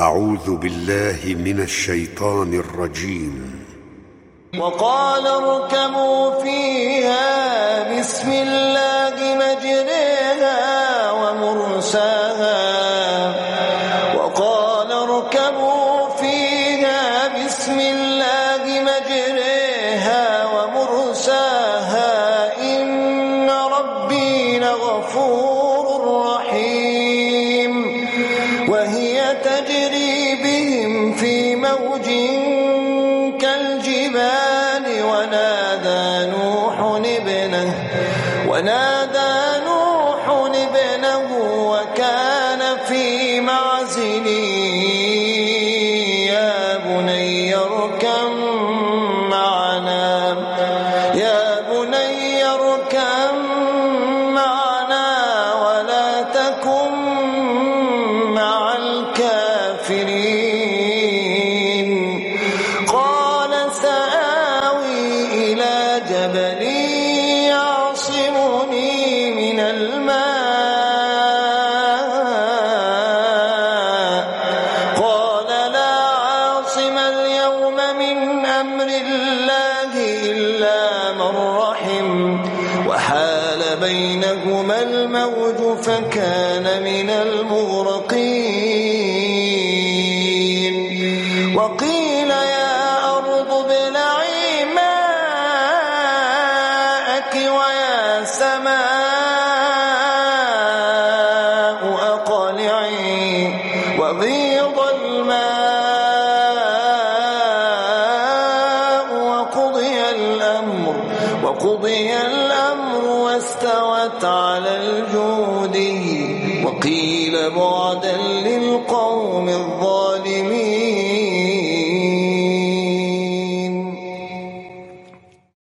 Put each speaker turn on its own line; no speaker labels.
أعوذ بالله من الشيطان الرجيم.
وقال اركبوا فيها بسم الله مجريها ومرساها. وقال اركبوا فيها بسم الله مجريها ومرساها. إن ربي لغفور رحيم. وهي تجري في موج كالجبال ونادى نوح ابنه ونادى نوح ابنه وكان الله إلا من رحم وحال بينهما الموج فكان من المغرقين. وقيل يا أرض ابلعي ماءك ويا سماء أقلعي وغيض الماء الأمر وقضي الأمر واستوت على الجود وقيل بعدا للقوم الظالمين.